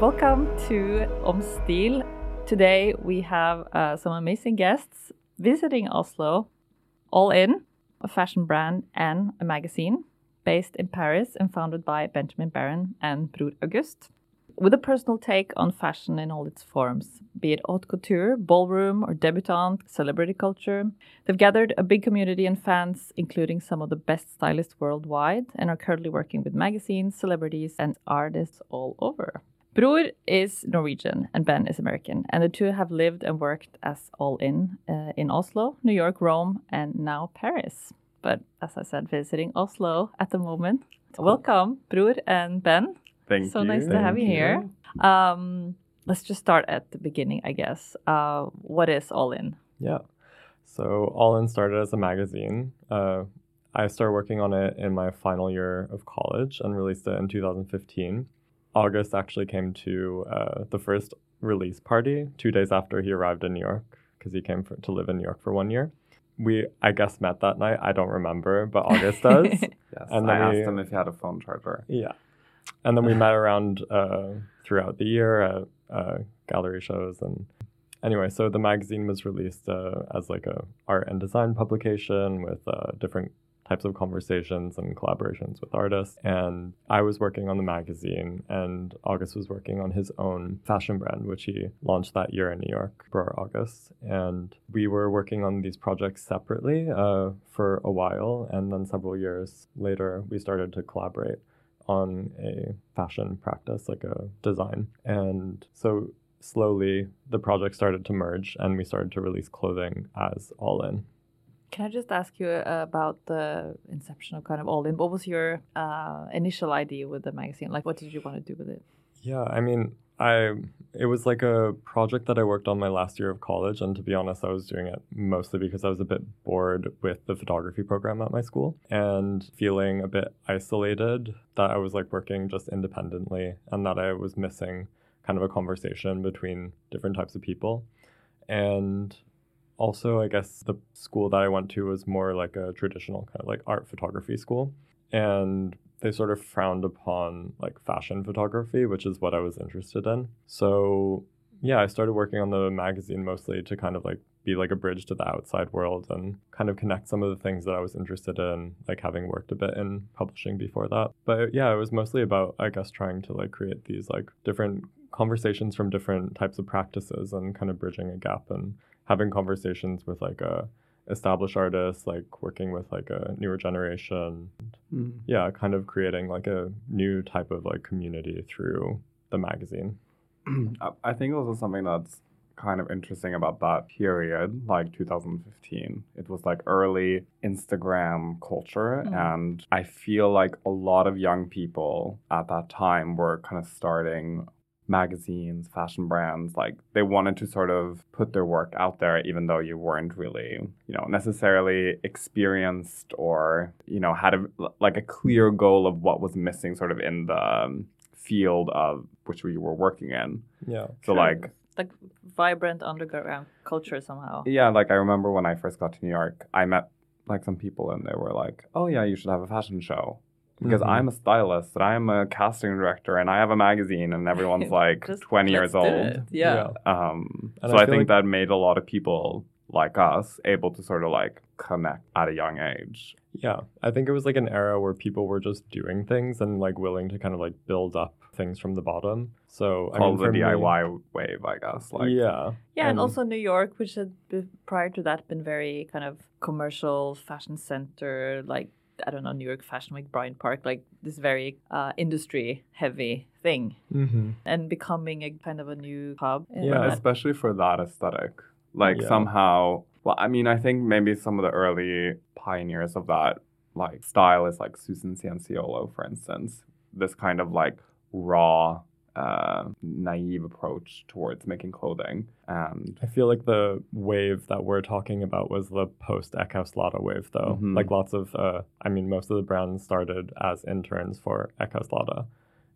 Welcome to Omstil. Today we have uh, some amazing guests visiting Oslo, All In, a fashion brand and a magazine based in Paris and founded by Benjamin Barron and Bror August. With a personal take on fashion in all its forms, be it haute couture, ballroom, or debutante, celebrity culture, they've gathered a big community and fans, including some of the best stylists worldwide, and are currently working with magazines, celebrities, and artists all over. Bror is Norwegian and Ben is American, and the two have lived and worked as all in uh, in Oslo, New York, Rome, and now Paris. But as I said, visiting Oslo at the moment. Welcome, Bror and Ben. Thank so you. nice to have you, here. Um, let's just start at the beginning, I guess. Uh, what is All In? Yeah. So All In started as a magazine. Uh, I started working on it in my final year of college and released it in 2015. August actually came to uh, the first release party two days after he arrived in New York because he came for, to live in New York for one year. We, I guess, met that night. I don't remember, but August does. Yes, And I then we- asked him if he had a phone charger. Yeah. And then we met around uh, throughout the year at uh, gallery shows and anyway, so the magazine was released uh, as like a art and design publication with uh, different types of conversations and collaborations with artists. And I was working on the magazine, and August was working on his own fashion brand, which he launched that year in New York, for August. And we were working on these projects separately uh, for a while, and then several years later, we started to collaborate on a fashion practice, like a design. And so slowly the project started to merge and we started to release clothing as All In. Can I just ask you uh, about the inception of kind of All In? What was your uh, initial idea with the magazine? Like, what did you want to do with it? Yeah, I mean, I it was like a project that I worked on my last year of college and to be honest, I was doing it mostly because I was a bit bored with the photography program at my school and feeling a bit isolated that I was like working just independently and that I was missing kind of a conversation between different types of people. And also, I guess the school that I went to was more like a traditional kind of like art photography school. And they sort of frowned upon like fashion photography, which is what I was interested in. So, yeah, I started working on the magazine mostly to kind of like be like a bridge to the outside world and kind of connect some of the things that I was interested in, like having worked a bit in publishing before that. But yeah, it was mostly about, I guess, trying to like create these like different conversations from different types of practices and kind of bridging a gap and having conversations with like a established artists like working with like a newer generation. Hmm. Yeah kind of creating like a new type of like community through the magazine. I- I think also something that's kind of interesting about that period, like 2015. It was like early Instagram culture, Mm. and I feel like a lot of young people at that time were kind of starting magazines, fashion brands. Like they wanted to sort of put their work out there, even though you weren't really, you know, necessarily experienced or, you know, had a, like a clear goal of what was missing sort of in the field of which we were working in. yeah So Sure. like Like vibrant underground culture somehow. yeah, like I remember when I first got to New York, I met like some people and they were like, "Oh yeah, you should have a fashion show." Because Mhm. I'm a stylist and I'm a casting director and I have a magazine and everyone's like Just 20 years old. it. Yeah. Um, so I I, think like- that made a lot of people like us able to sort of like connect at a young age. yeah i think it was like an era where people were just doing things and like willing to kind of like build up things from the bottom so i mean Called for the me- DIY wave, I guess. Like, yeah Yeah, and And- also New York, which had be- prior to that been very kind of commercial fashion center, like I don't know, New York Fashion Week, Bryant Park, like this very uh, industry heavy thing, mm-hmm. and becoming a kind of a new hub. Yeah. that. especially for that aesthetic. Like Yeah. somehow, well, I mean, I think maybe some of the early pioneers of that like style is like Susan Cianciolo, for instance. This kind of like raw, uh, naive approach towards making clothing, and I feel like the wave that we're talking about was the post Eckhaus Latta wave, though. Mhm. Like lots of, uh, I mean, most of the brands started as interns for Eckhaus Latta,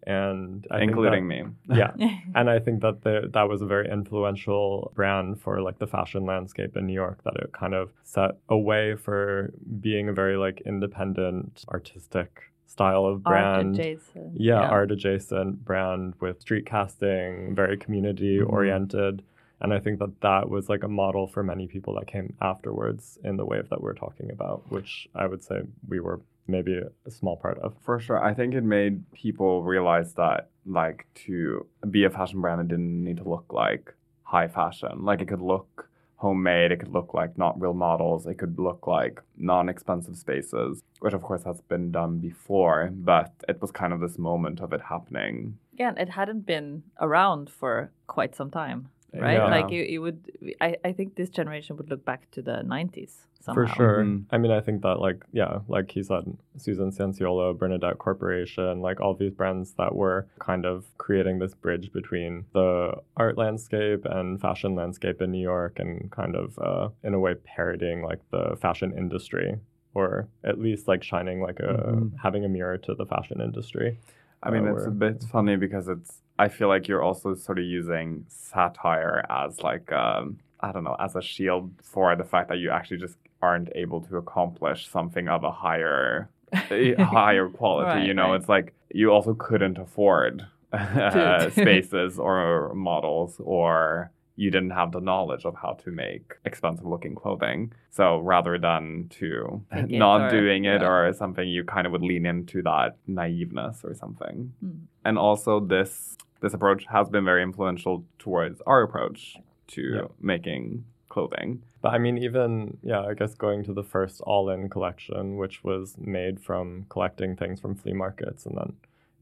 and I think including that- me. Yeah, and I think that the, that was a very influential brand for like the fashion landscape in New York. That it kind of set a way for being a very like independent, artistic style of Art brand. adjacent. yeah, art adjacent brand with street casting, very community mm-hmm. oriented. And I think that that was like a model for many people that came afterwards in the wave that we're talking about, which I would say we were maybe a small part of. For sure. I think it made people realize that, like, to be a fashion brand, it didn't need to look like high fashion. Like, it could look homemade, it could look like not real models, it could look like non expensive spaces, which, of course, has been done before, but it was kind of this moment of it happening. Again, it hadn't been around for quite some time, right? Yeah. Like you, you would. I, I think this generation would look back to the '90s somehow. For sure. Mhm. I mean, I think that, like, yeah, like he said, Susan Cianciolo, Bernadette Corporation, like all these brands that were kind of creating this bridge between the art landscape and fashion landscape in New York and kind of, uh, in a way, parodying like the fashion industry or at least like shining like a, Mhm. having a mirror to the fashion industry. I mean, uh, it's a bit funny because it's. I feel like you're also sort of using satire as like um, I don't know, as a shield for the fact that you actually just aren't able to accomplish something of a higher, higher quality. Right, you know, right. it's like you also couldn't afford To- spaces or models, or you didn't have the knowledge of how to make expensive looking clothing. So rather than to it not or- doing it yeah. or something, you kind of would lean into that naiveness or something. Mm. And also this this approach has been very influential towards our approach to Yeah. making clothing. But I mean, even, yeah, I guess going to the first all in collection, which was made from collecting things from flea markets and then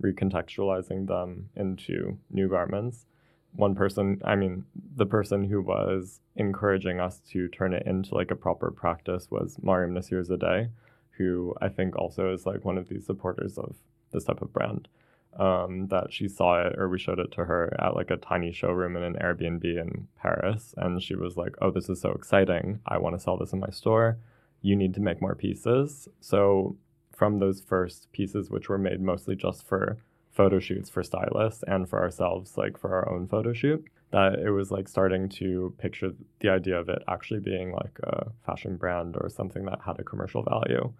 recontextualizing them into new garments. One person, I mean, the person who was encouraging us to turn it into like a proper practice was Maryam Nassir Zadeh, who I think also is like one of these supporters of this type of brand. Um, that she saw it or we showed it to her at like a tiny showroom in an Airbnb in Paris. And she was like, Oh, this is so exciting. I want to sell this in my store. You need to make more pieces. So, from those first pieces, which were made mostly just for photo shoots for stylists and for ourselves, like for our own photo shoot, that it was like starting to picture the idea of it actually being like a fashion brand or something that had a commercial value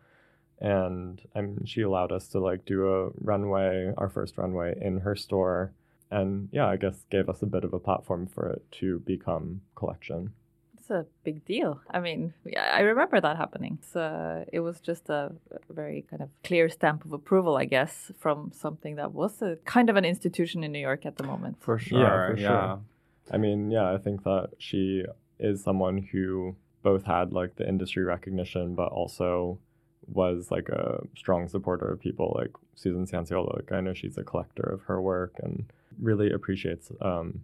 and I mean, she allowed us to like do a runway, our first runway in her store, and yeah, I guess gave us a bit of a platform for it to become collection. It's a big deal. I mean, I remember that happening. So uh, it was just a very kind of clear stamp of approval, I guess, from something that was a kind of an institution in New York at the moment. For sure. Yeah, for yeah. sure. I mean, yeah, I think that she is someone who both had like the industry recognition, but also was like a strong supporter of people like Susan Cianciolo. Like I know she's a collector of her work and really appreciates um,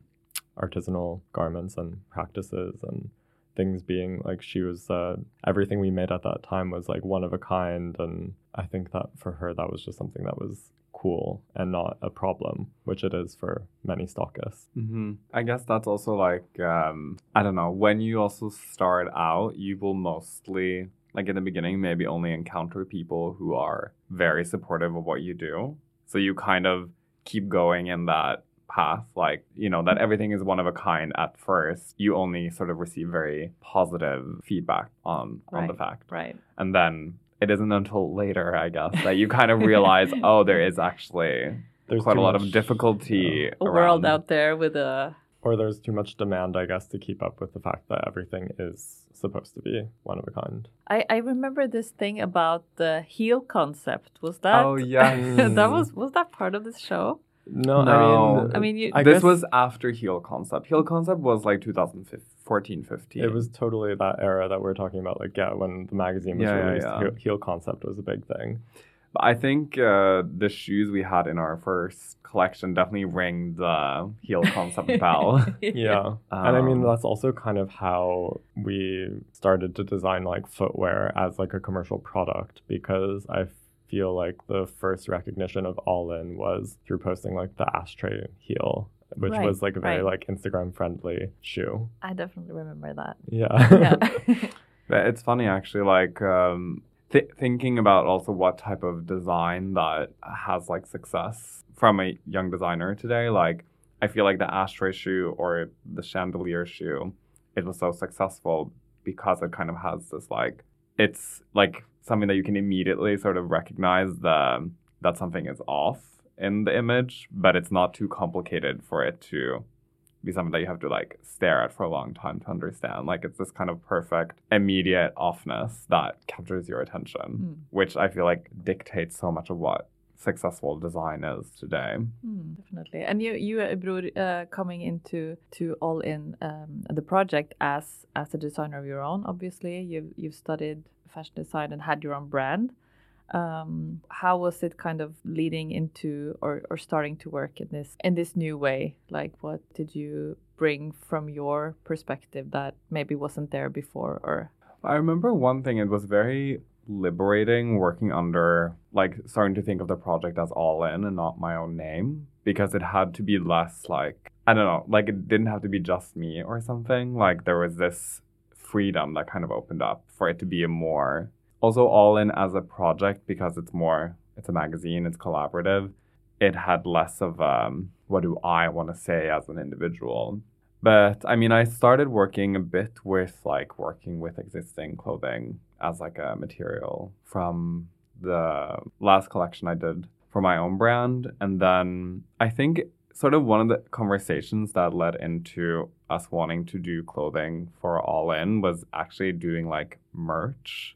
artisanal garments and practices and things being like she was uh, everything we made at that time was like one of a kind and i think that for her that was just something that was cool and not a problem which it is for many stockists hmm I guess that's also like um, I don't know. When you also start out, you will mostly like in the beginning maybe only encounter people who are very supportive of what you do. So you kind of keep going in that path, like you know that everything is one of a kind at first. You only sort of receive very positive feedback on on the fact, Right. and then it isn't until later, I guess, that you kind of realize, oh, there is actually there's quite a lot much- of difficulty. A world out there with a or there's too much demand i guess to keep up with the fact that everything is supposed to be one of a kind I, I remember this thing about the heel concept. Was that? Oh, yeah, that was was that part of this show? no, No. i mean I mean, you, I this guess- was after Heel Concept. Heel Concept was like 2014, 15. it was totally that era that we're talking about like yeah when the magazine was Yeah, yeah, released yeah. Heel, heel concept was a big thing But I think uh, the shoes we had in our first collection definitely rang the Heel Concept bell. yeah and i mean Um, that's also kind of how we started to design like footwear as like a commercial product because i feel like the first recognition of all in was through posting like the ashtray heel which Right, was like a very right. like instagram friendly shoe I definitely remember that. yeah Yeah. It's funny actually, like um, th- thinking about also what type of design that has like success from a young designer today. Like, I feel like the ashtray shoe or the chandelier shoe, it was so successful because it kind of has this like, it's like something that you can immediately sort of recognize the that something is off in the image, but it's not too complicated for it to be something that you have to like stare at for a long time to understand. Like it's this kind of perfect immediate offness that captures your attention, Mm. which I feel like dictates so much of what successful design is today. Mm, definitely. And you, you, Bror, uh, coming into to All In um, the project as as a designer of your own. Obviously, you've you've studied fashion design and had your own brand. Um, how was it kind of leading into or, or starting to work in this in this new way? Like, what did you bring from your perspective that maybe wasn't there before? Or I remember one thing, it was very liberating working under, like, starting to think of the project as all in and not my own name because it had to be less like, I don't know, like, it didn't have to be just me or something. Like, there was this freedom that kind of opened up for it to be a more, also all in as a project because it's more, it's a magazine, it's collaborative. It had less of, um, what do I want to say as an individual? But I mean, I started working a bit with like working with existing clothing as like a material from the last collection I did for my own brand. And then I think sort of one of the conversations that led into us wanting to do clothing for All In was actually doing like merch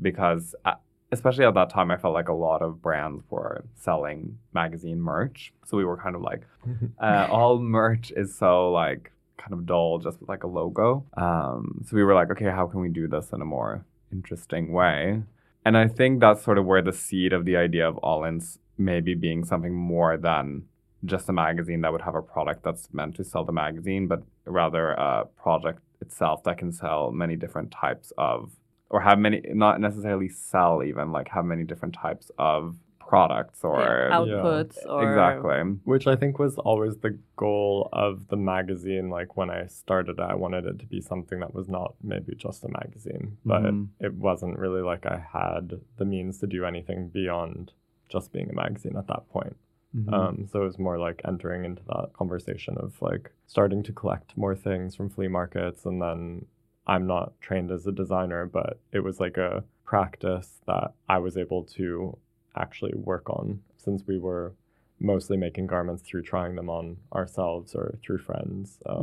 because at, especially at that time i felt like a lot of brands were selling magazine merch. So we were kind of like uh, all merch is so like kind of dull just with like a logo. Um, so we were like okay how can we do this in a more interesting way? And i think that's sort of where the seed of the idea of all ins maybe being something more than just a magazine that would have a product that's meant to sell the magazine but rather a project itself that can sell many different types of or have many not necessarily sell even like have many different types of products or yeah, outputs or exactly Which I think was always the goal of the magazine. Like when I started I wanted it to be something that was not maybe just a magazine, but Mhm. it wasn't really like I had the means to do anything beyond just being a magazine at that point. Mhm. Um, so it was more like entering into that conversation of like starting to collect more things from flea markets. And then I'm not trained as a designer, but it was like a practice that I was able to actually work on since we were mostly making garments through trying them on ourselves or through friends um,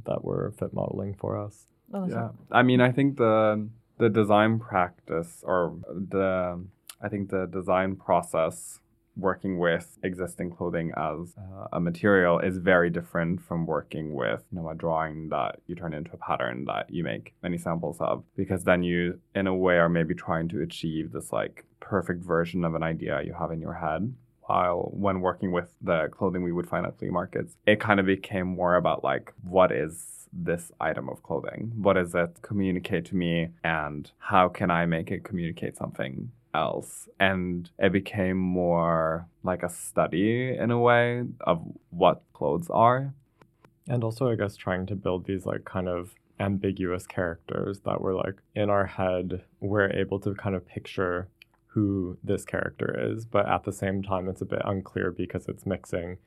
Mhm. that were fit modeling for us. Oh, that's yeah i mean i think the the design practice or the i think the design process working with existing clothing as uh, a material is very different from working with you know a drawing that you turn into a pattern that you make many samples of. Because then you in a way are maybe trying to achieve this like perfect version of an idea you have in your head. While when working with the clothing we would find at flea markets it kind of became more about like what is this item of clothing? What does it communicate to me? And how can i make it communicate something else and it became more like a study in a way of what clothes are And also, I guess, trying to build these like kind of ambiguous characters that were like in our head, we're able to kind of picture who this character is, but at the same time, it's a bit unclear because it's mixing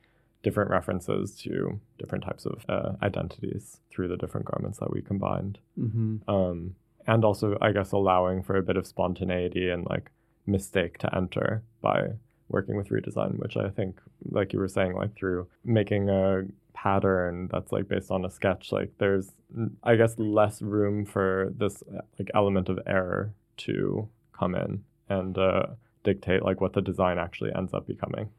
different references to different types of uh, identities through the different garments that we combined. mm-hmm. Um, and also, I guess, allowing for a bit of spontaneity and like mistake to enter by working with redesign, which I think, like you were saying, like through making a pattern that's like based on a sketch, like there's, I guess, less room for this like element of error to come in and uh, dictate like what the design actually ends up becoming.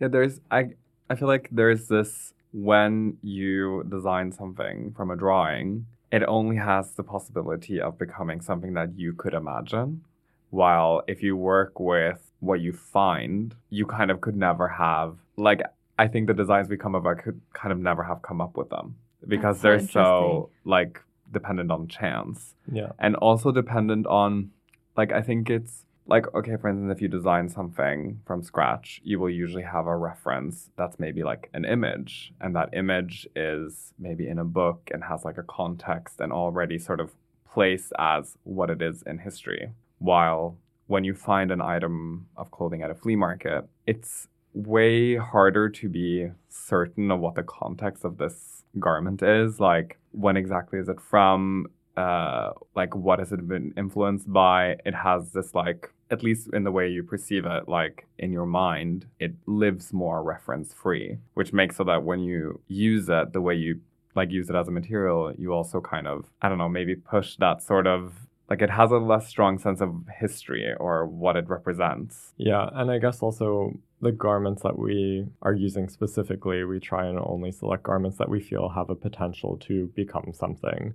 Yeah, there's I I feel like there's this when you design something from a drawing, it only has the possibility of becoming something that you could imagine. While if you work with what you find, you kind of could never have like I think the designs we come up with could kind of never have come up with them because That's they're so like dependent on chance Yeah. and also dependent on like i think it's like okay for instance if you design something from scratch you will usually have a reference that's maybe like an image and that image is maybe in a book and has like a context and already sort of placed as what it is in history. While when you find an item of clothing at a flea market it's way harder to be certain of what the context of this garment is. Like when exactly is it from uh, like what has it been influenced by? It has this like at least in the way you perceive it, like in your mind, it lives more reference free, which makes so that when you use it the way you like use it as a material, you also kind of I don't know maybe push that sort of like it has a less strong sense of history or what it represents. Yeah, and I guess also the garments that we are using specifically, we try and only select garments that we feel have a potential to become something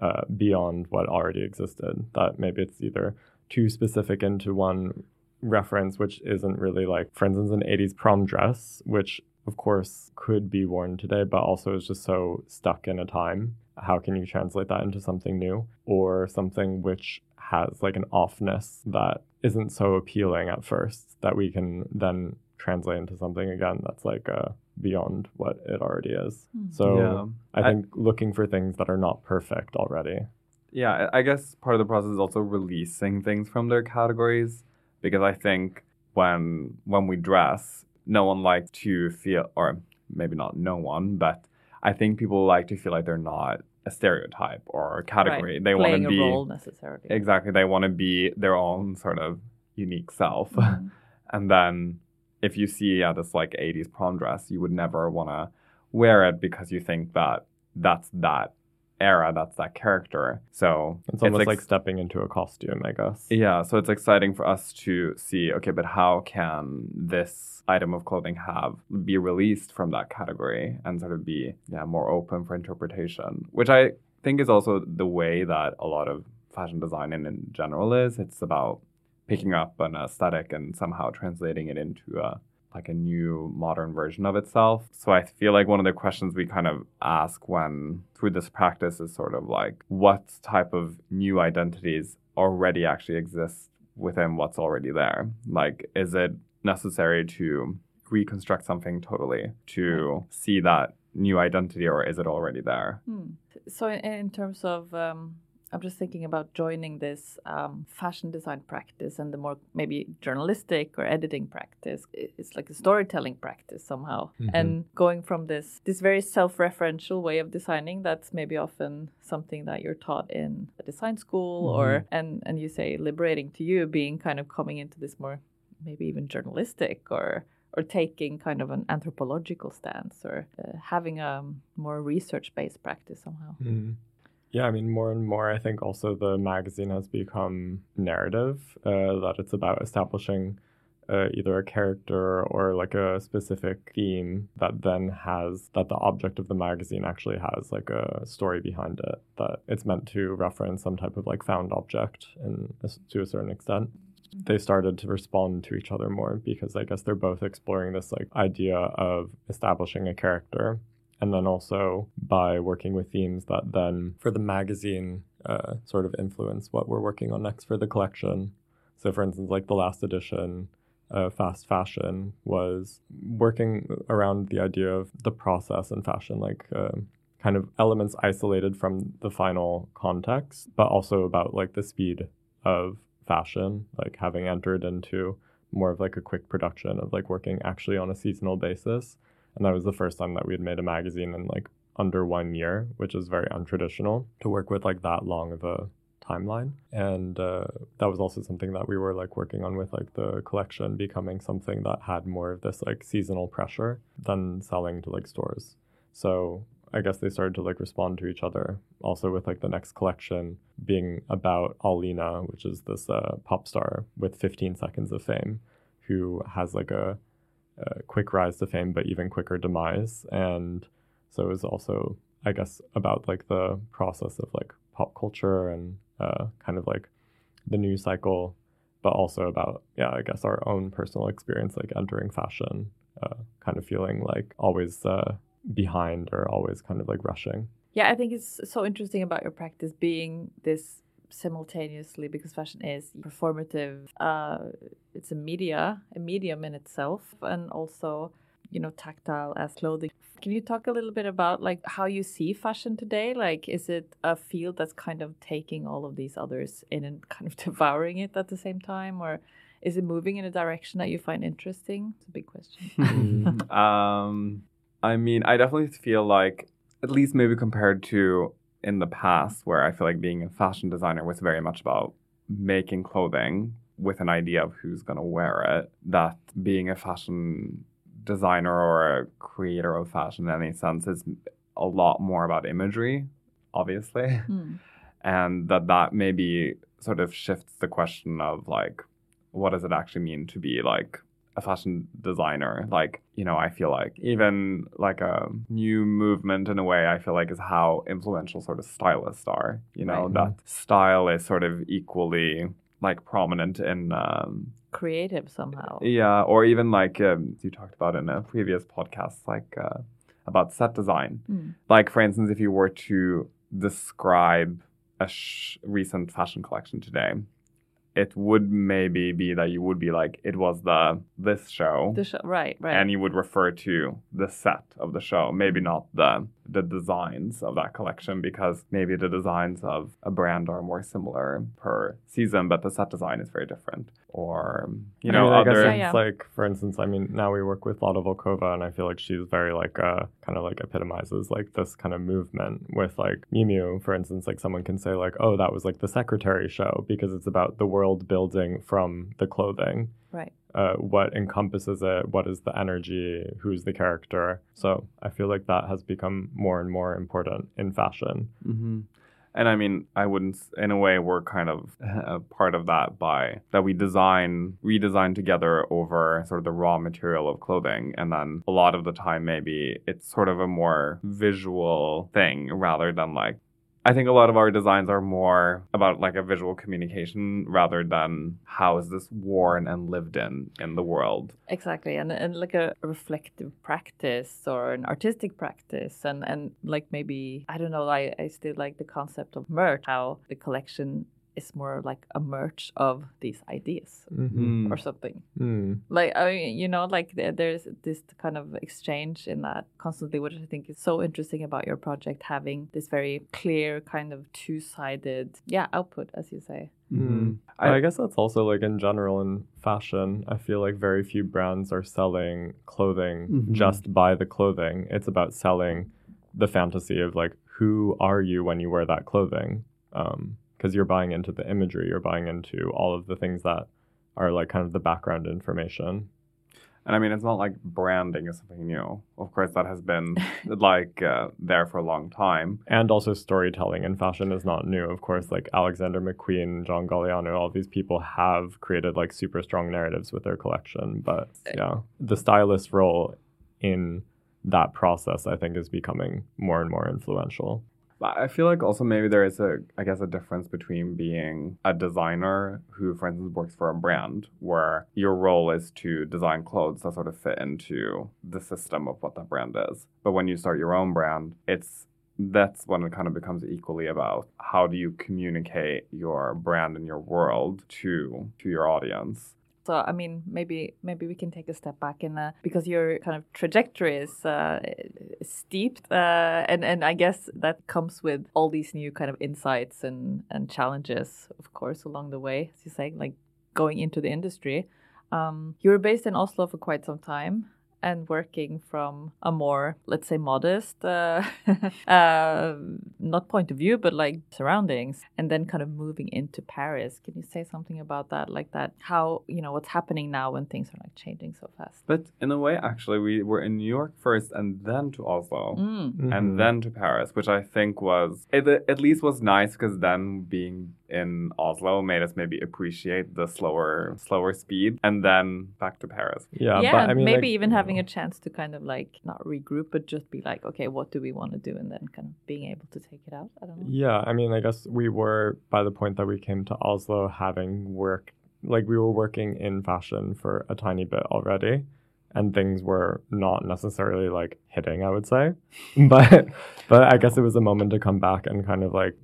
uh, beyond what already existed. That maybe it's either too specific into one reference, which isn't really like, for instance, an 80s prom dress, which of course could be worn today, but also is just so stuck in a time. How can you translate that into something new or something which has like an offness that isn't so appealing at first that we can then translate into something again that's like uh, beyond what it already is. Hmm. So Yeah. I I- think looking for things that are not perfect already. Yeah, I I guess part of the process is also releasing things from their categories because I think when when we dress, no one likes to feel, or maybe not no one, but I think people like to feel like they're not a stereotype or a category. Right. They want to be a role necessarily. exactly. They want to be their own sort of unique self, Mhm. and then if you see yeah this like 80s prom dress, you would never want to wear it because you think that that's that era, that's that character. So It's almost ex- like stepping into a costume, I guess. yeah, so it's exciting for us to see, okay, but how can this item of clothing have be released from that category and sort of be yeah, more open for interpretation, which I think is also the way that a lot of fashion design in, in general is. It's about picking up an aesthetic and somehow translating it into a like a new modern version of itself. So I feel like one of the questions we kind of ask when through this practice is sort of like what type of new identities already actually exist within what's already there? Like is it necessary to reconstruct something totally to see that new identity or is it already there? Hmm. So, in, in terms of, um, I'm just thinking about joining this um, fashion design practice and the more maybe journalistic or editing practice. It's like a storytelling practice somehow, Mhm. and going from this this very self-referential way of designing. That's maybe often something that you're taught in a design school, or and and you say liberating to you, being kind of coming into this more maybe even journalistic or or taking kind of an anthropological stance or uh, having a more research based practice somehow. Mm. Yeah, I mean, more and more, I think also the magazine has become narrative, uh, that it's about establishing uh, either a character or like a specific theme that then has, that the object of the magazine actually has like a story behind it, that it's meant to reference some type of like found object in, to a certain extent. They started to respond to each other more because I guess they're both exploring this like idea of establishing a character and then also by working with themes that then for the magazine uh, sort of influence what we're working on next for the collection. So for instance like the last edition uh, fast fashion was working around the idea of the process in fashion like um kind of elements isolated from the final context but also about like the speed of fashion like having entered into more of like a quick production of like working actually on a seasonal basis and that was the first time that we had made a magazine in like under one year, which is very untraditional to work with like that long of a timeline. And uh, that was also something that we were like working on with like the collection becoming something that had more of this like seasonal pressure than selling to like stores. So I guess they started to like respond to each other. Also with like the next collection being about Allina, which is this uh, pop star with 15 seconds of fame, who has like a uh, quick rise to fame, but even quicker demise. And so it was also, I guess, about like the process of like pop culture and uh, kind of like the news cycle, but also about, yeah, I guess our own personal experience, like entering fashion, uh, kind of feeling like always uh, behind or always kind of like rushing. Yeah, I think it's so interesting about your practice being this simultaneously because fashion is performative. Uh, it's a media, a medium in itself, and also, you know, tactile as clothing. Can you talk a little bit about like how you see fashion today? Like, is it a field that's kind of taking all of these others in and kind of devouring it at the same time, or is it moving in a direction that you find interesting? It's a big question. um, I mean, I definitely feel like, at least maybe compared to in the past where I feel like being a fashion designer was very much about making clothing with an idea of who's going to wear it, that being a fashion designer or a creator of fashion in any sense is a lot more about imagery, obviously. Mm. And that that maybe sort of shifts the question of like, what does it actually mean to be like a fashion designer? Like, you know, I feel like even like a new movement in a way, I feel like is how influential sort of stylists are. You know, Right. that style is sort of equally like prominent in um, Creative somehow. yeah, or even like um, you talked about in a previous podcast, like uh, about set design. Mm. Like, for instance, if you were to describe a sh- recent fashion collection today, it would maybe be that you would be like, it was the this show, The show, right, right. and you would refer to the set of the show, maybe not the the designs of that collection, because maybe the designs of a brand are more similar per season, but the set design is very different. Or you I know, mean, I guess other Yeah, it's yeah. like, for instance, I mean, now we work with Lotta Volkova, and I feel like she's very like, uh, kind of like epitomizes like this kind of movement with like Miu Miu, for instance. Like someone can say like, oh, that was like the secretary show because it's about the world building from the clothing. right. Uh, what encompasses it? What is the energy? Who's the character? So I feel like that has become more and more important in fashion. hmm And I mean, I wouldn't. In a way, we're kind of a part of that by that we design, redesign together over sort of the raw material of clothing, and then a lot of the time, maybe it's sort of a more visual thing rather than like. I think a lot of our designs are more about like a visual communication rather than how is this worn and lived in in the world. Exactly, and and like a reflective practice or an artistic practice, and and like maybe I don't know. I I still like the concept of merch. How the collection is more like a merge of these ideas Mm. or something. Mm. Like I mean, you know, like there, there's this kind of exchange in that constantly, which I think is so interesting about your project, having this very clear kind of two-sided, yeah, output, as you say. Mm. I- I, guess that's also like in general in fashion. I feel like very few brands are selling clothing Mhm. just by the clothing. It's about selling the fantasy of like who are you when you wear that clothing, because you're buying into the imagery. You're buying into all of the things that are like kind of the background information. And I mean, it's not like branding is something new. Of course, that has been like uh, there for a long time. And also storytelling in fashion is not new. Of course, like Alexander McQueen, John Galliano, all these people have created like super strong narratives with their collection. But yeah, the stylist role in that process, I think, is becoming more and more influential. But I feel like also maybe there is a, I guess, a difference between being a designer who, for instance, works for a brand, where your role is to design clothes that sort of fit into the system of what that brand is. But when you start your own brand, it's that's when it kind of becomes equally about how do you communicate your brand and your world to to your audience. So I mean, maybe maybe we can take a step back and uh, because your kind of trajectory is uh, steep, uh, and and I guess that comes with all these new kind of insights and and challenges, of course, along the way, as you say, like going into the industry. Um, you were based in Oslo for quite some time and working from a more, let's say, modest, uh, uh, not point of view, but like surroundings, and then kind of moving into Paris. Can you say something about that? Like that, how, you know, what's happening now when things are like changing so fast? But in a way, actually, we were in New York first and then to Oslo. Mm. Mhm. and then to Paris, which I think was it at least was nice because then being in Oslo made us maybe appreciate the slower slower speed, and then back to Paris. yeah, yeah, but I mean, maybe like, even having know, a chance to kind of like not regroup, but just be like, okay, what do we want to do, and then kind of being able to take it out. I don't know. Yeah, I mean, I guess we were by the point that we came to Oslo having worked, like we were working in fashion for a tiny bit already, and things were not necessarily like hitting, I would say. But but I guess it was a moment to come back and kind of like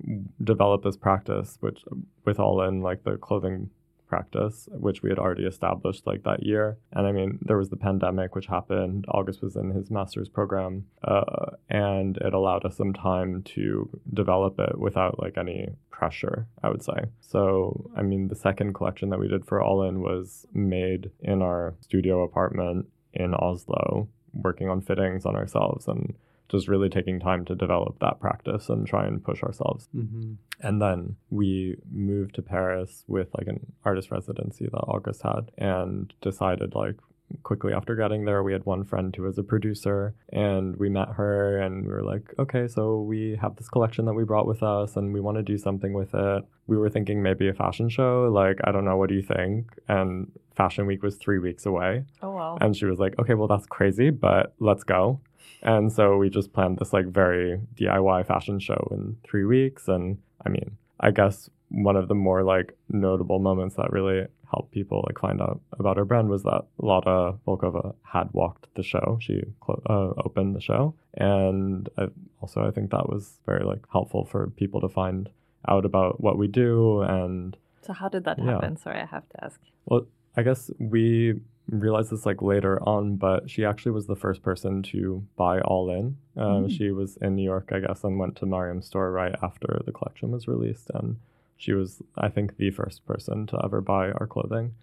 develop this practice, which with all in like the clothing practice, which we had already established like that year. And I mean, there was the pandemic, which happened. August was in his master's program, uh, and it allowed us some time to develop it without like any pressure, I would say. So, I mean, the second collection that we did for All In was made in our studio apartment in Oslo, working on fittings on ourselves and just really taking time to develop that practice and try and push ourselves. Mm-hmm. And then we moved to Paris with like an artist residency that August had and decided like quickly after getting there we had one friend who was a producer and we met her and we were like okay so we have this collection that we brought with us and we want to do something with it. We were thinking maybe a fashion show like i don't know what do you think? And fashion week was three weeks away. Oh wow. and she was like okay well that's crazy but let's go. And so we just planned this like very diy fashion show in three weeks and i mean i guess one of the more like notable moments that really helped people like find out about our brand was that Lotta Volkova had walked the show. She clo- uh, opened the show, and I, also I think that was very like helpful for people to find out about what we do. And So how did that Yeah. happen? Sorry, I have to ask. well, I guess we realized this like later on, but she actually was the first person to buy All In. Um, Mm. She was in New York, I guess, and went to Maryam's store right after the collection was released, and she was, I think, the first person to ever buy our clothing.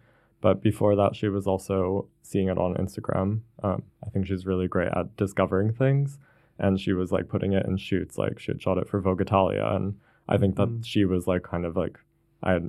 But before that, she was also seeing it on Instagram. Um, I think she's really great at discovering things, and she was like putting it in shoots. Like she had shot it for Vogue Italia, and I think that Mm. she was like kind of like I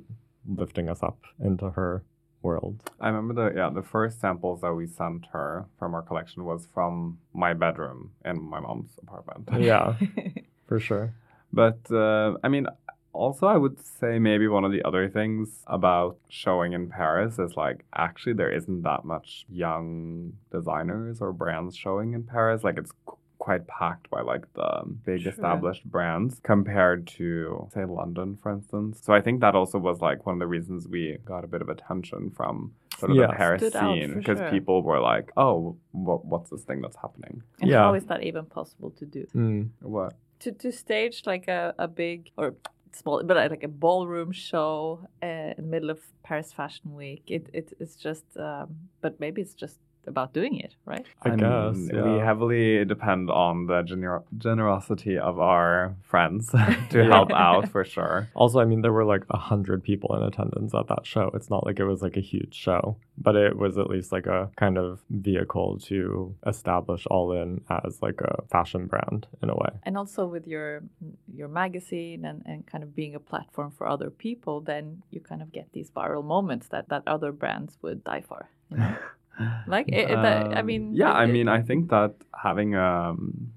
lifting us up into her world. I remember the yeah the first samples that we sent her from our collection was from my bedroom in my mom's apartment. Yeah, for sure. But uh, I mean, also I would say maybe one of the other things about showing in Paris is like actually there isn't that much young designers or brands showing in Paris. Like it's quite packed by like the big True. established brands compared to say London, for instance. So I think that also was like one of the reasons we got a bit of attention from sort of Yeah. the Paris Stood scene because sure. people were like, "Oh, what, what's this thing that's happening?" and Yeah. how is that even possible to do? Mm. What? To to stage like a, a big or small, but like a ballroom show uh, in the middle of Paris Fashion Week. It, it it's just, um, but maybe it's just about doing it, right? I, guess mean, yeah. we heavily depend on the gener- generosity of our friends to Yeah. help out for sure. Also, I mean, there were like a hundred people in attendance at that show. It's not like it was like a huge show, but it was at least like a kind of vehicle to establish All In as like a fashion brand in a way. and also with your your magazine and, and kind of being a platform for other people then you kind of get these viral moments that that other brands would die for you know? like it, it- that, i Um, mean yeah, I it- mean, I think that having um,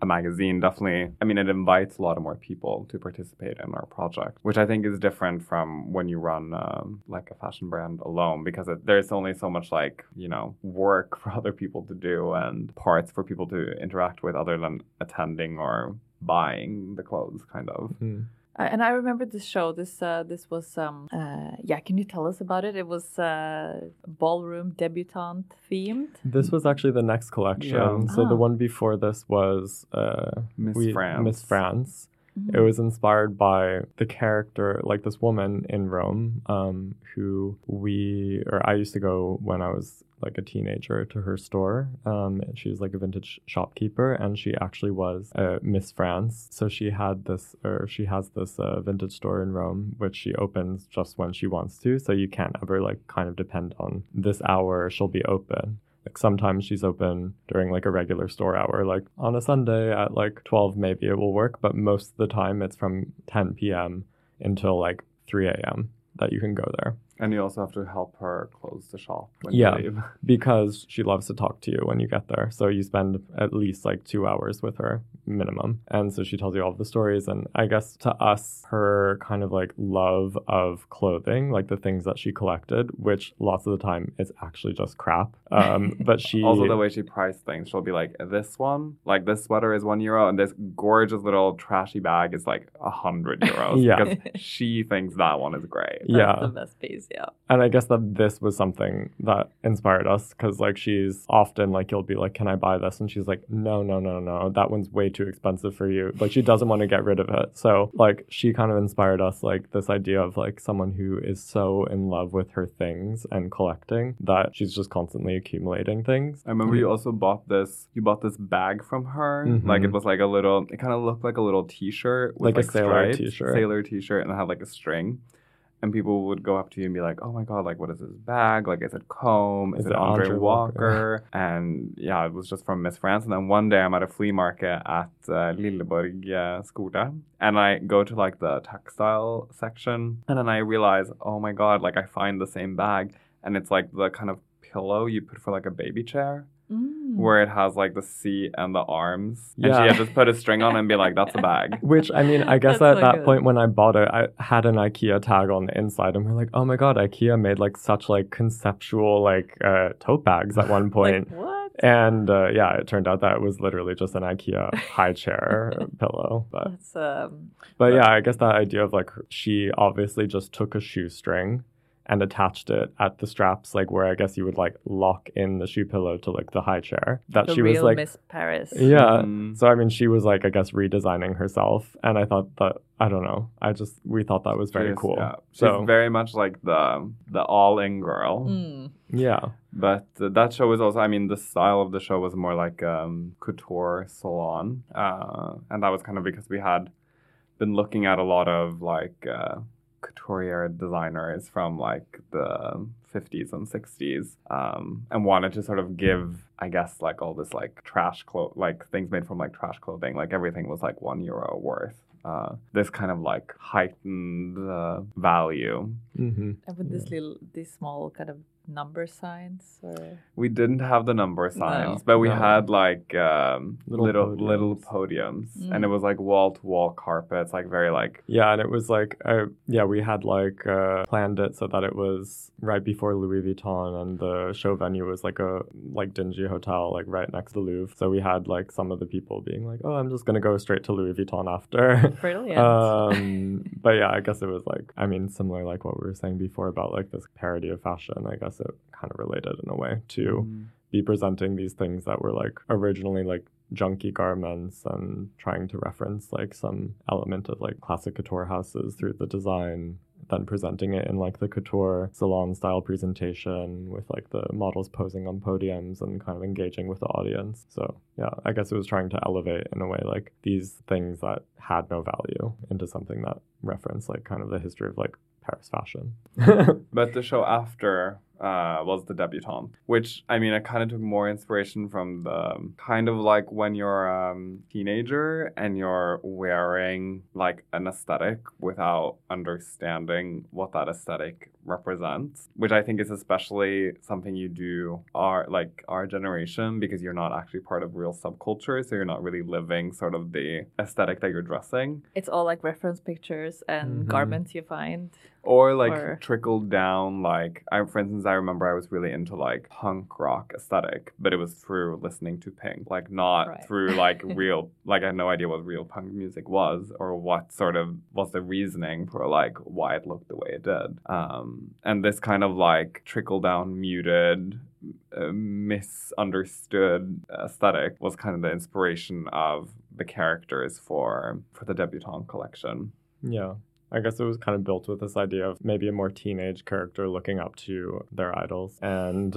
a magazine definitely, I mean, it invites a lot of more people to participate in our project, which I think is different from when you run um, like a fashion brand alone because it, there's only so much like, you know, work for other people to do and parts for people to interact with other than attending or buying the clothes, kind of. Mm. Uh, and i remember this show this uh this was um uh yeah can you tell us about it it was uh ballroom debutante themed This was actually the next collection. Yeah. So the Ah. one before this was uh, Miss we- France. Miss France. Mhm. It was inspired by the character, like this woman in Rome, um, who we, or I used to go when I was like a teenager to her store. Um, and she was like a vintage shopkeeper, and she actually was uh, Miss France. So she had this, or she has this uh, vintage store in Rome, which she opens just when she wants to. So you can't ever like kind of depend on this hour she'll be open. Like sometimes she's open during like a regular store hour, like on a Sunday at like 12, maybe it will work, but most of the time it's from 10 p.m. until like 3 a.m. that you can go there And you also have to help her close the shop when Yeah. you leave. because she loves to talk to you when you get there. So you spend at least like two hours with her minimum. And so she tells you all of the stories. And I guess to us, her kind of like love of clothing, like the things that she collected, which lots of the time is actually just crap. Um, but she Also, the way she priced things, she'll be like, "This one, like this sweater is one euro, and this gorgeous little trashy bag is like a hundred euros." Yeah. because she thinks that one is great. That's yeah. the best piece yeah And I guess that this was something that inspired us because, like, she's often like, you'll be like, Can I buy this? And she's like, No, no, no, no. That one's way too expensive for you. Like, she doesn't want to get rid of it. So, like, she kind of inspired us, like, this idea of like someone who is so in love with her things and collecting that she's just constantly accumulating things. I remember you also bought this. You bought this bag from her. Mhm. Like it was like a little. It kind of looked like a little T-shirt, with, Like a sailor stripes, t-shirt. sailor T-shirt, and it had like a string. And people would go up to you and be like, "Oh my god, like what is this bag? Like is it comb? Is, Is it it Andre, Andre Walker?" And yeah, it was just from Miss France. And then one day I'm at a flea market at uh, Lilleborg uh, Skole, and I go to like the textile section, and then I realize, oh my god, like I find the same bag, and it's like the kind of pillow you put for like a baby chair Mm. Where it has like the seat and the arms. And she Yeah. had just put a string on it and be like, that's a bag. Which I mean, I guess That's at so that good. point when I bought it, I had an IKEA tag on the inside, and we're like, "Oh my god, IKEA made like such like conceptual like uh, tote bags at one point." Like, what? And uh, yeah, it turned out that it was literally just an IKEA high chair pillow. But That's um. but yeah, I guess that idea of like she obviously just took a shoestring and attached it at the straps, like where I guess you would like lock in the shoe pillow to like the high chair. That the she real was like Miss Paris. yeah. Mm. So I mean, she was like I guess redesigning herself, and I thought that I don't know. I just we thought that was very She's- cool. Yeah. She's So very much like the the all in girl. Mm. yeah, But uh, that show was also, I mean, the style of the show was more like um, couture salon. Uh, and that was kind of because we had been looking at a lot of like uh, couturier designers from like the 50s and 60s um, and wanted to sort of give, I guess, like all this like trash clo like things made from like trash clothing, like everything was like one euro worth. Uh, this kind of like heightened uh, value. Hmm And with this little, this small kind of number signs, or We didn't have the number signs, No. but we No. had like um, Little little little podiums. podiums, and it Mm. was like wall to wall carpets, like very like yeah, and it was like uh, yeah, we had like uh, planned it so that it was right before Louis Vuitton, and the show venue was like a like dingy hotel, like right next to the Louvre. So we had like some of the people being like, "Oh, I'm just gonna go straight to Louis Vuitton after." brilliant. um but yeah i guess it was like i mean similar like what we were saying before about like this parody of fashion i guess it kind of related in a way to mm-hmm. be presenting these things that were like originally like junky garments and trying to reference like some element of like classic couture houses through the design then presenting it in like the couture salon style presentation with like the models posing on podiums and kind of engaging with the audience. So yeah i guess it was trying to elevate in a way like these things that had no value into something that referenced like kind of the history of like paris fashion. But the show after uh, was the debutante, which I mean, I kind of took more inspiration from the um, kind of like when you're a um, teenager and you're wearing like an aesthetic without understanding what that aesthetic represents, which I think is especially something you do our like our generation because you're not actually part of real subculture, so you're not really living sort of the aesthetic that you're dressing. it's all like reference pictures and Mhm. garments you find. Or like Or- trickled down like I for instance I remember I was really into like punk rock aesthetic but it was through listening to Pink like not Right. through like real like I had no idea what real punk music was or what sort of was the reasoning for like why it looked the way it did um and this kind of like trickle down muted uh, misunderstood aesthetic was kind of the inspiration of the characters for for the debutante collection Yeah. I guess it was kind of built with this idea of maybe a more teenage character looking up to their idols and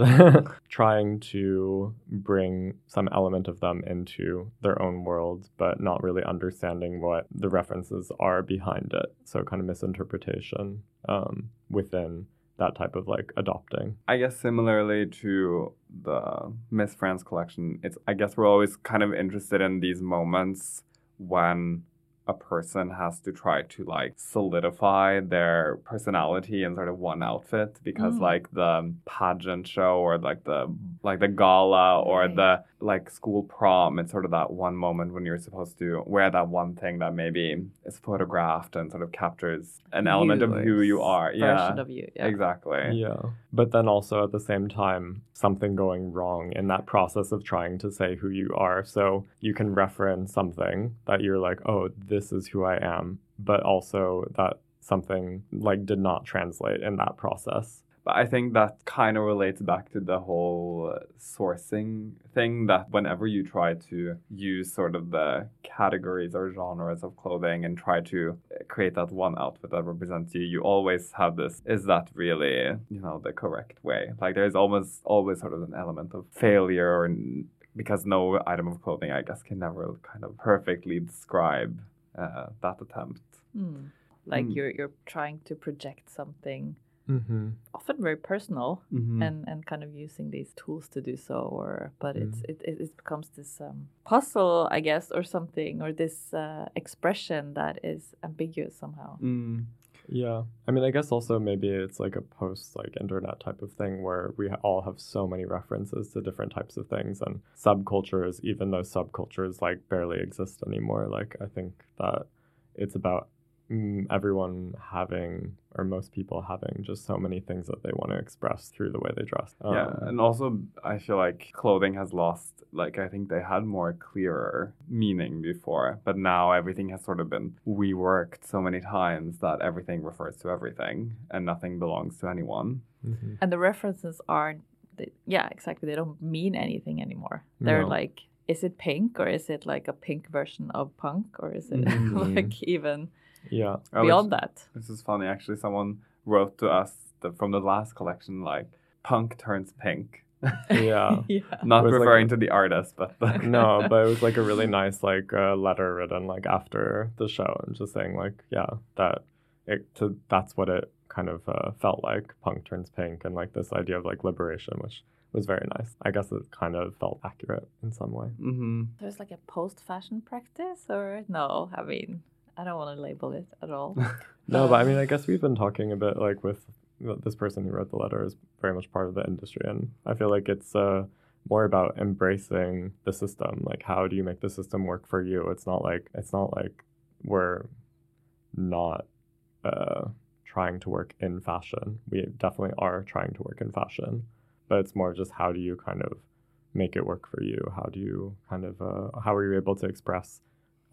trying to bring some element of them into their own world, but not really understanding what the references are behind it. So, kind of misinterpretation um, within that type of like adopting. I guess similarly to the Miss France collection, it's I guess we're always kind of interested in these moments when a person has to try to like solidify their personality in sort of one outfit because Mm. like the pageant show or like the like the gala or Right. the like school prom it's sort of that one moment when you're supposed to wear that one thing that maybe is photographed and sort of captures an element of who you are Version yeah of you. Yeah. exactly Yeah. But then also at the same time, something going wrong in that process of trying to say who you are. So you can reference something that you're like, oh, this is who I am, but also that something like did not translate in that process. But I think that kind of relates back to the whole uh, sourcing thing that whenever you try to use sort of the categories or genres of clothing and try to uh, create that one outfit that represents you, you always have this is that really, you know, the correct way? Like there's almost always sort of an element of failure or n- because no item of clothing, I guess, can never kind of perfectly describe uh, that attempt. Hmm. Like Mm. you're you're trying to project something Mm-hmm. often very personal Mhm. and and kind of using these tools to do so or but it's Mm. it, it, it becomes this um, puzzle i guess or something or this uh, expression that is ambiguous somehow Mm. Yeah. I mean, I guess also maybe it's like a post like internet type of thing where we all have so many references to different types of things and subcultures, even though subcultures like barely exist anymore. Like, I think that it's about everyone having, or most people having, just so many things that they want to express through the way they dress. yeah, Um, and also I feel like clothing has lost. Like I think they had more clearer meaning before, but now everything has sort of been reworked so many times that everything refers to everything and nothing belongs to anyone. mhm. and the references aren't they, yeah exactly they don't mean anything anymore they're No. like is it pink or is it like a pink version of punk or is it Mhm. like even Yeah. I was- beyond that This is funny. Actually, someone wrote to us that from the last collection, like punk turns pink. Yeah. yeah Not Was like referring a- to the artist, but the no, but it was like a really nice like uh, letter written like after the show and just saying like yeah that it to that's what it kind of uh, felt like punk turns pink and like this idea of like liberation which was very nice. I guess it kind of felt accurate in some way. Mm-hmm. there's like a post fashion practice or no i mean i don't want to label it at all. No, but I mean I guess we've been talking a bit like with this person who wrote the letter is very much part of the industry and I feel like it's uh more about embracing the system like how do you make the system work for you? It's not like it's not like we're not uh trying to work in fashion. We definitely are trying to work in fashion but it's more just how do you kind of make it work for you? How do you kind of uh, how are you able to express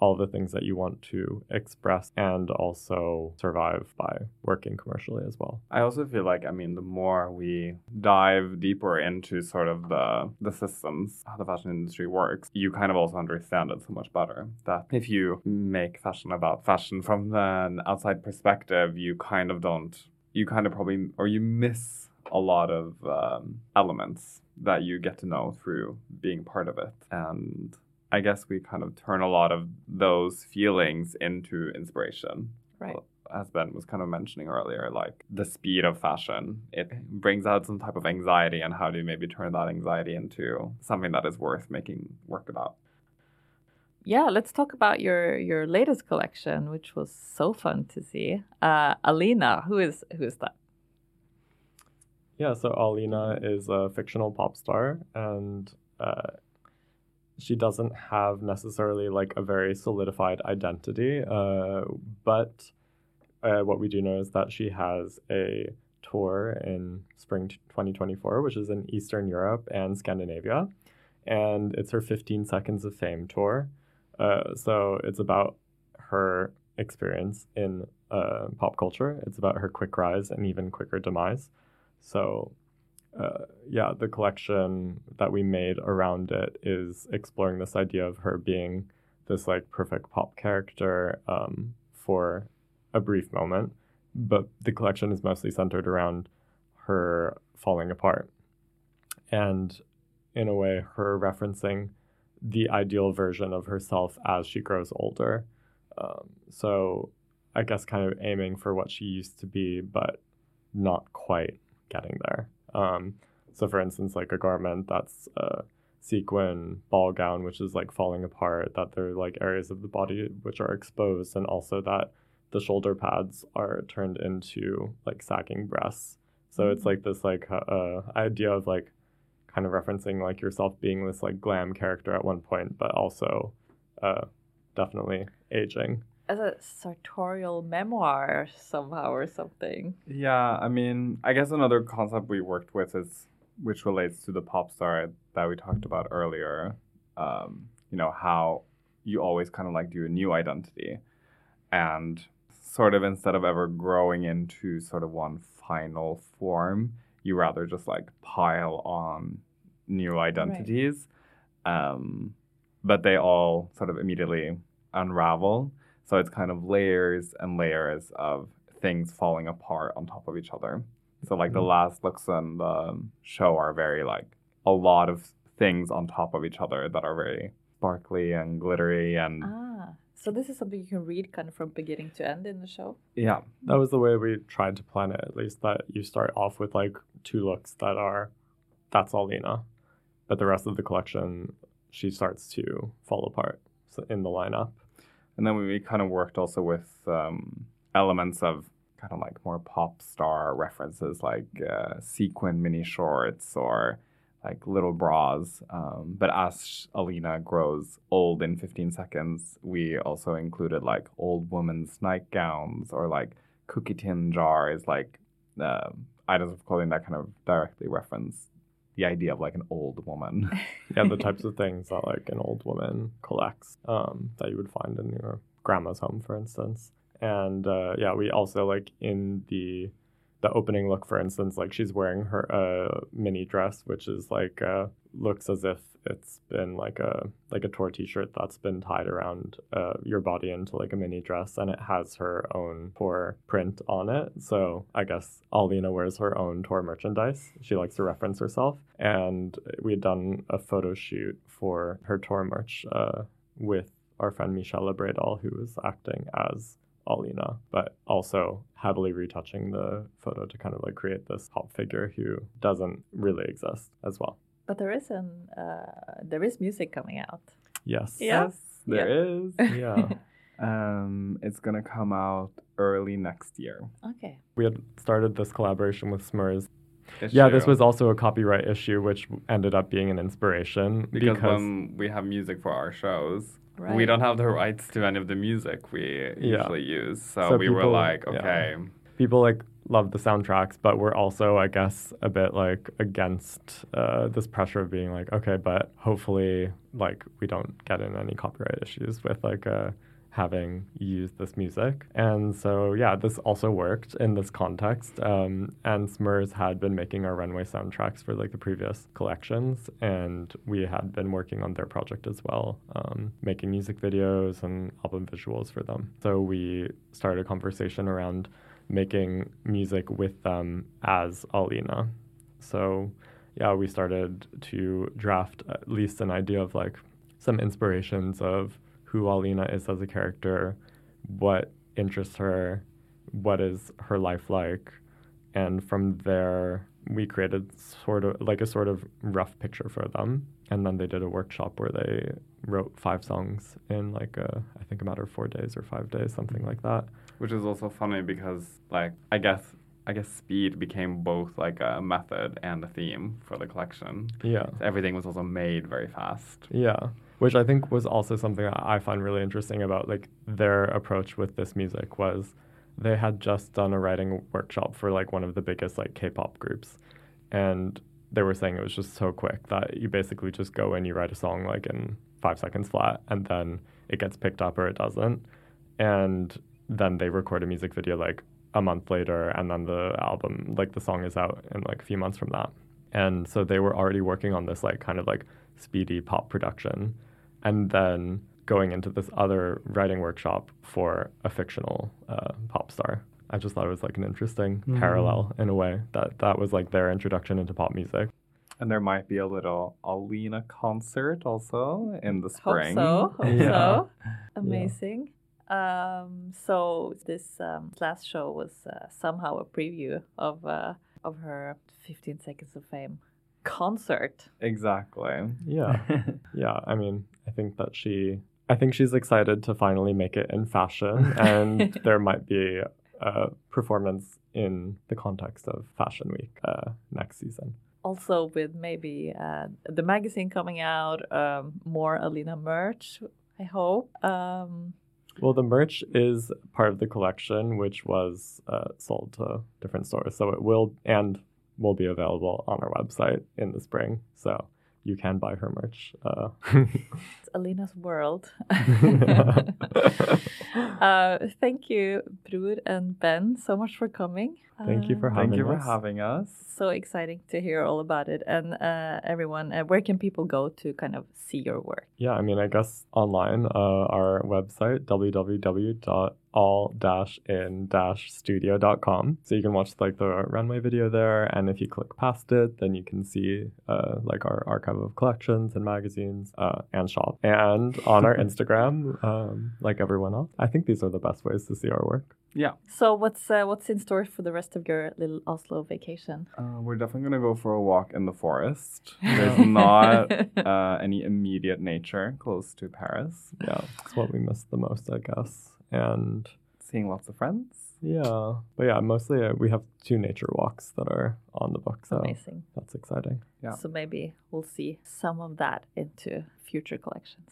all the things that you want to express and also survive by working commercially as well I also feel like I mean the more we dive deeper into sort of the the systems how the fashion industry works, you kind of also understand it so much better. That if you make fashion about fashion from an outside perspective, you kind of don't you kind of probably or you miss a lot of um, elements that you get to know through being part of it and I guess we kind of turn a lot of those feelings into inspiration. Right. As Ben was kind of mentioning earlier, like the speed of fashion, it brings out some type of anxiety, and how do you maybe turn that anxiety into something that is worth making work about? yeah let's talk about your your latest collection which was so fun to see. Uh Allina who is who is that? Yeah, so Allina is a fictional pop star, and uh, she doesn't have necessarily like a very solidified identity. Uh, but uh, what we do know is that she has a tour in spring t- 2024, which is in Eastern Europe and Scandinavia, and it's her 15 Seconds of Fame tour. Uh, so it's about her experience in uh, pop culture. It's about her quick rise and even quicker demise. So, uh, yeah, the collection that we made around it is exploring this idea of her being this like perfect pop character um, for a brief moment, but the collection is mostly centered around her falling apart. And in a way, her referencing the ideal version of herself as she grows older. Um, so, I guess kind of aiming for what she used to be, but not quite getting there. Um, so, for instance, like a garment that's a sequin ball gown, which is like falling apart, that there are like areas of the body which are exposed, and also that the shoulder pads are turned into like sagging breasts. So it's like this like uh, uh, idea of like kind of referencing like yourself being this like glam character at one point, but also uh, definitely aging. As a sartorial memoir somehow or something Yeah, I mean, I guess another concept we worked with is which relates to the pop star that we talked about earlier. Um, you know, how you always kind of like do a new identity and sort of instead of ever growing into sort of one final form, you rather just like pile on new identities. Um, but they all sort of immediately unravel. So it's kind of layers and layers of things falling apart on top of each other. So like the Mhm. last looks on the show are very like a lot of things on top of each other that are very sparkly and glittery and ah So this is something you can read kind of from beginning to end in the show. Yeah. That was the way we tried to plan it, at least that you start off with like two looks that are that's Allina. But the rest of the collection she starts to fall apart in the lineup. And then we kind of worked also with um, elements of kind of like more pop star references, like uh, sequin mini shorts or like little bras. Um, but as Allina grows old in 15 seconds, we also included like old women's nightgowns or like cookie tin jars, like uh, items of clothing that kind of directly reference the idea of like an old woman. Yeah, the types of things that like an old woman collects um, that you would find in your grandma's home, for instance. And uh, yeah, we also like in the the opening look, for instance, like she's wearing her uh, mini dress, which is like uh, looks as if it's been like a like a tour T-shirt that's been tied around uh, your body into like a mini dress, and it has her own tour print on it. So I guess Allina wears her own tour merchandise. She likes to reference herself, and we had done a photo shoot for her tour merch uh, with our friend Michelle Bredal, who was acting as Allina, but also heavily retouching the photo to kind of like create this pop figure who doesn't really exist as well. But there is an uh, there is music coming out. Yes. Yes, there is. Yeah. Um, it's gonna come out early next year. Okay. we had started this collaboration with Smurs. It's Yeah, this was also a copyright issue, which ended up being an inspiration because, when we have music for our shows, right. we don't have the rights to any of the music we usually use. So, So we were people- like, yeah. okay, people like love the soundtracks, but we're also, I guess, a bit like against uh, this pressure of being like, okay, but hopefully, like, we don't get in any copyright issues with like uh, having used this music. And so, yeah, this also worked in this context. Um, and Smurs had been making our runway soundtracks for like the previous collections, and we had been working on their project as well, um, making music videos and album visuals for them. So we started a conversation around making music with them as Allina. So, yeah, we started to draft at least an idea of like some inspirations of who Allina is as a character, what interests her, what is her life like, and from there we created sort of like a sort of rough picture for them. And then they did a workshop where they wrote five songs in like a, I think a matter of four days or five days, something like that. Which is also funny because like I guess I guess speed became both like a method and a theme for the collection. Yeah. Everything was also made very fast. Yeah, which I think was also something that I find really interesting about like their approach with this music was they had just done a writing workshop for like one of the biggest like K-pop groups, and they were saying it was just so quick that you basically just go and you write a song like in five seconds flat, and then it gets picked up or it doesn't, and then they record a music video like a month later, and then the album like the song is out in like a few months from that. And so they were already working on this like kind of like speedy pop production and then going into this other writing workshop for a fictional uh, pop star. I just thought it was like an interesting Mhm. parallel in a way that that was like their introduction into pop music. And there might be a little Allina concert also in the Hope spring. so. Hope Yeah. so. Amazing. Um, so this um, last show was uh, somehow a preview of uh, of her 15 Seconds of Fame concert. Exactly. Yeah. yeah, I mean, I think that she I think she's excited to finally make it in fashion and there might be a performance in the context of Fashion Week uh, next season. Also, with maybe uh, the magazine coming out, um, more Allina merch. I hope. Um, Well, the merch is part of the collection, which was uh, sold to different stores. So it will and will be available on our website in the spring. So you can buy her merch. Uh, Allina's world. uh, thank you, Bror and Ben, so much for coming. Thank you for Um, having Thank you for us. having us. so exciting to hear all about it. And uh, everyone, uh, where can people go to kind of see your work? yeah, I mean, I guess online, uh, our website, www.all-in-studio.com. So you can watch like the runway video there. And if you click past it, then you can see uh, like our archive of collections and magazines uh, and shop. And on our Instagram, um, like everyone else. I think these are the best ways to see our work. Yeah. So what's uh, what's in store for the rest of your little Oslo vacation? Uh, we're definitely gonna go for a walk in the forest. There's not uh, any immediate nature close to Paris. Yeah, it's what we miss the most, I guess. And Seeing lots of friends. Yeah, but yeah, mostly uh, we have two nature walks that are on the book, so Amazing. that's exciting. Yeah. So maybe we'll see some of that into future collections.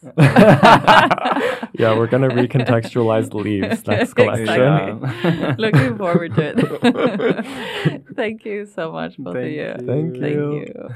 yeah, we're gonna recontextualize the leaves next collection. Exactly. Yeah. Looking forward to it. Thank you so much, both of Thank you. you. Thank Thank you. you.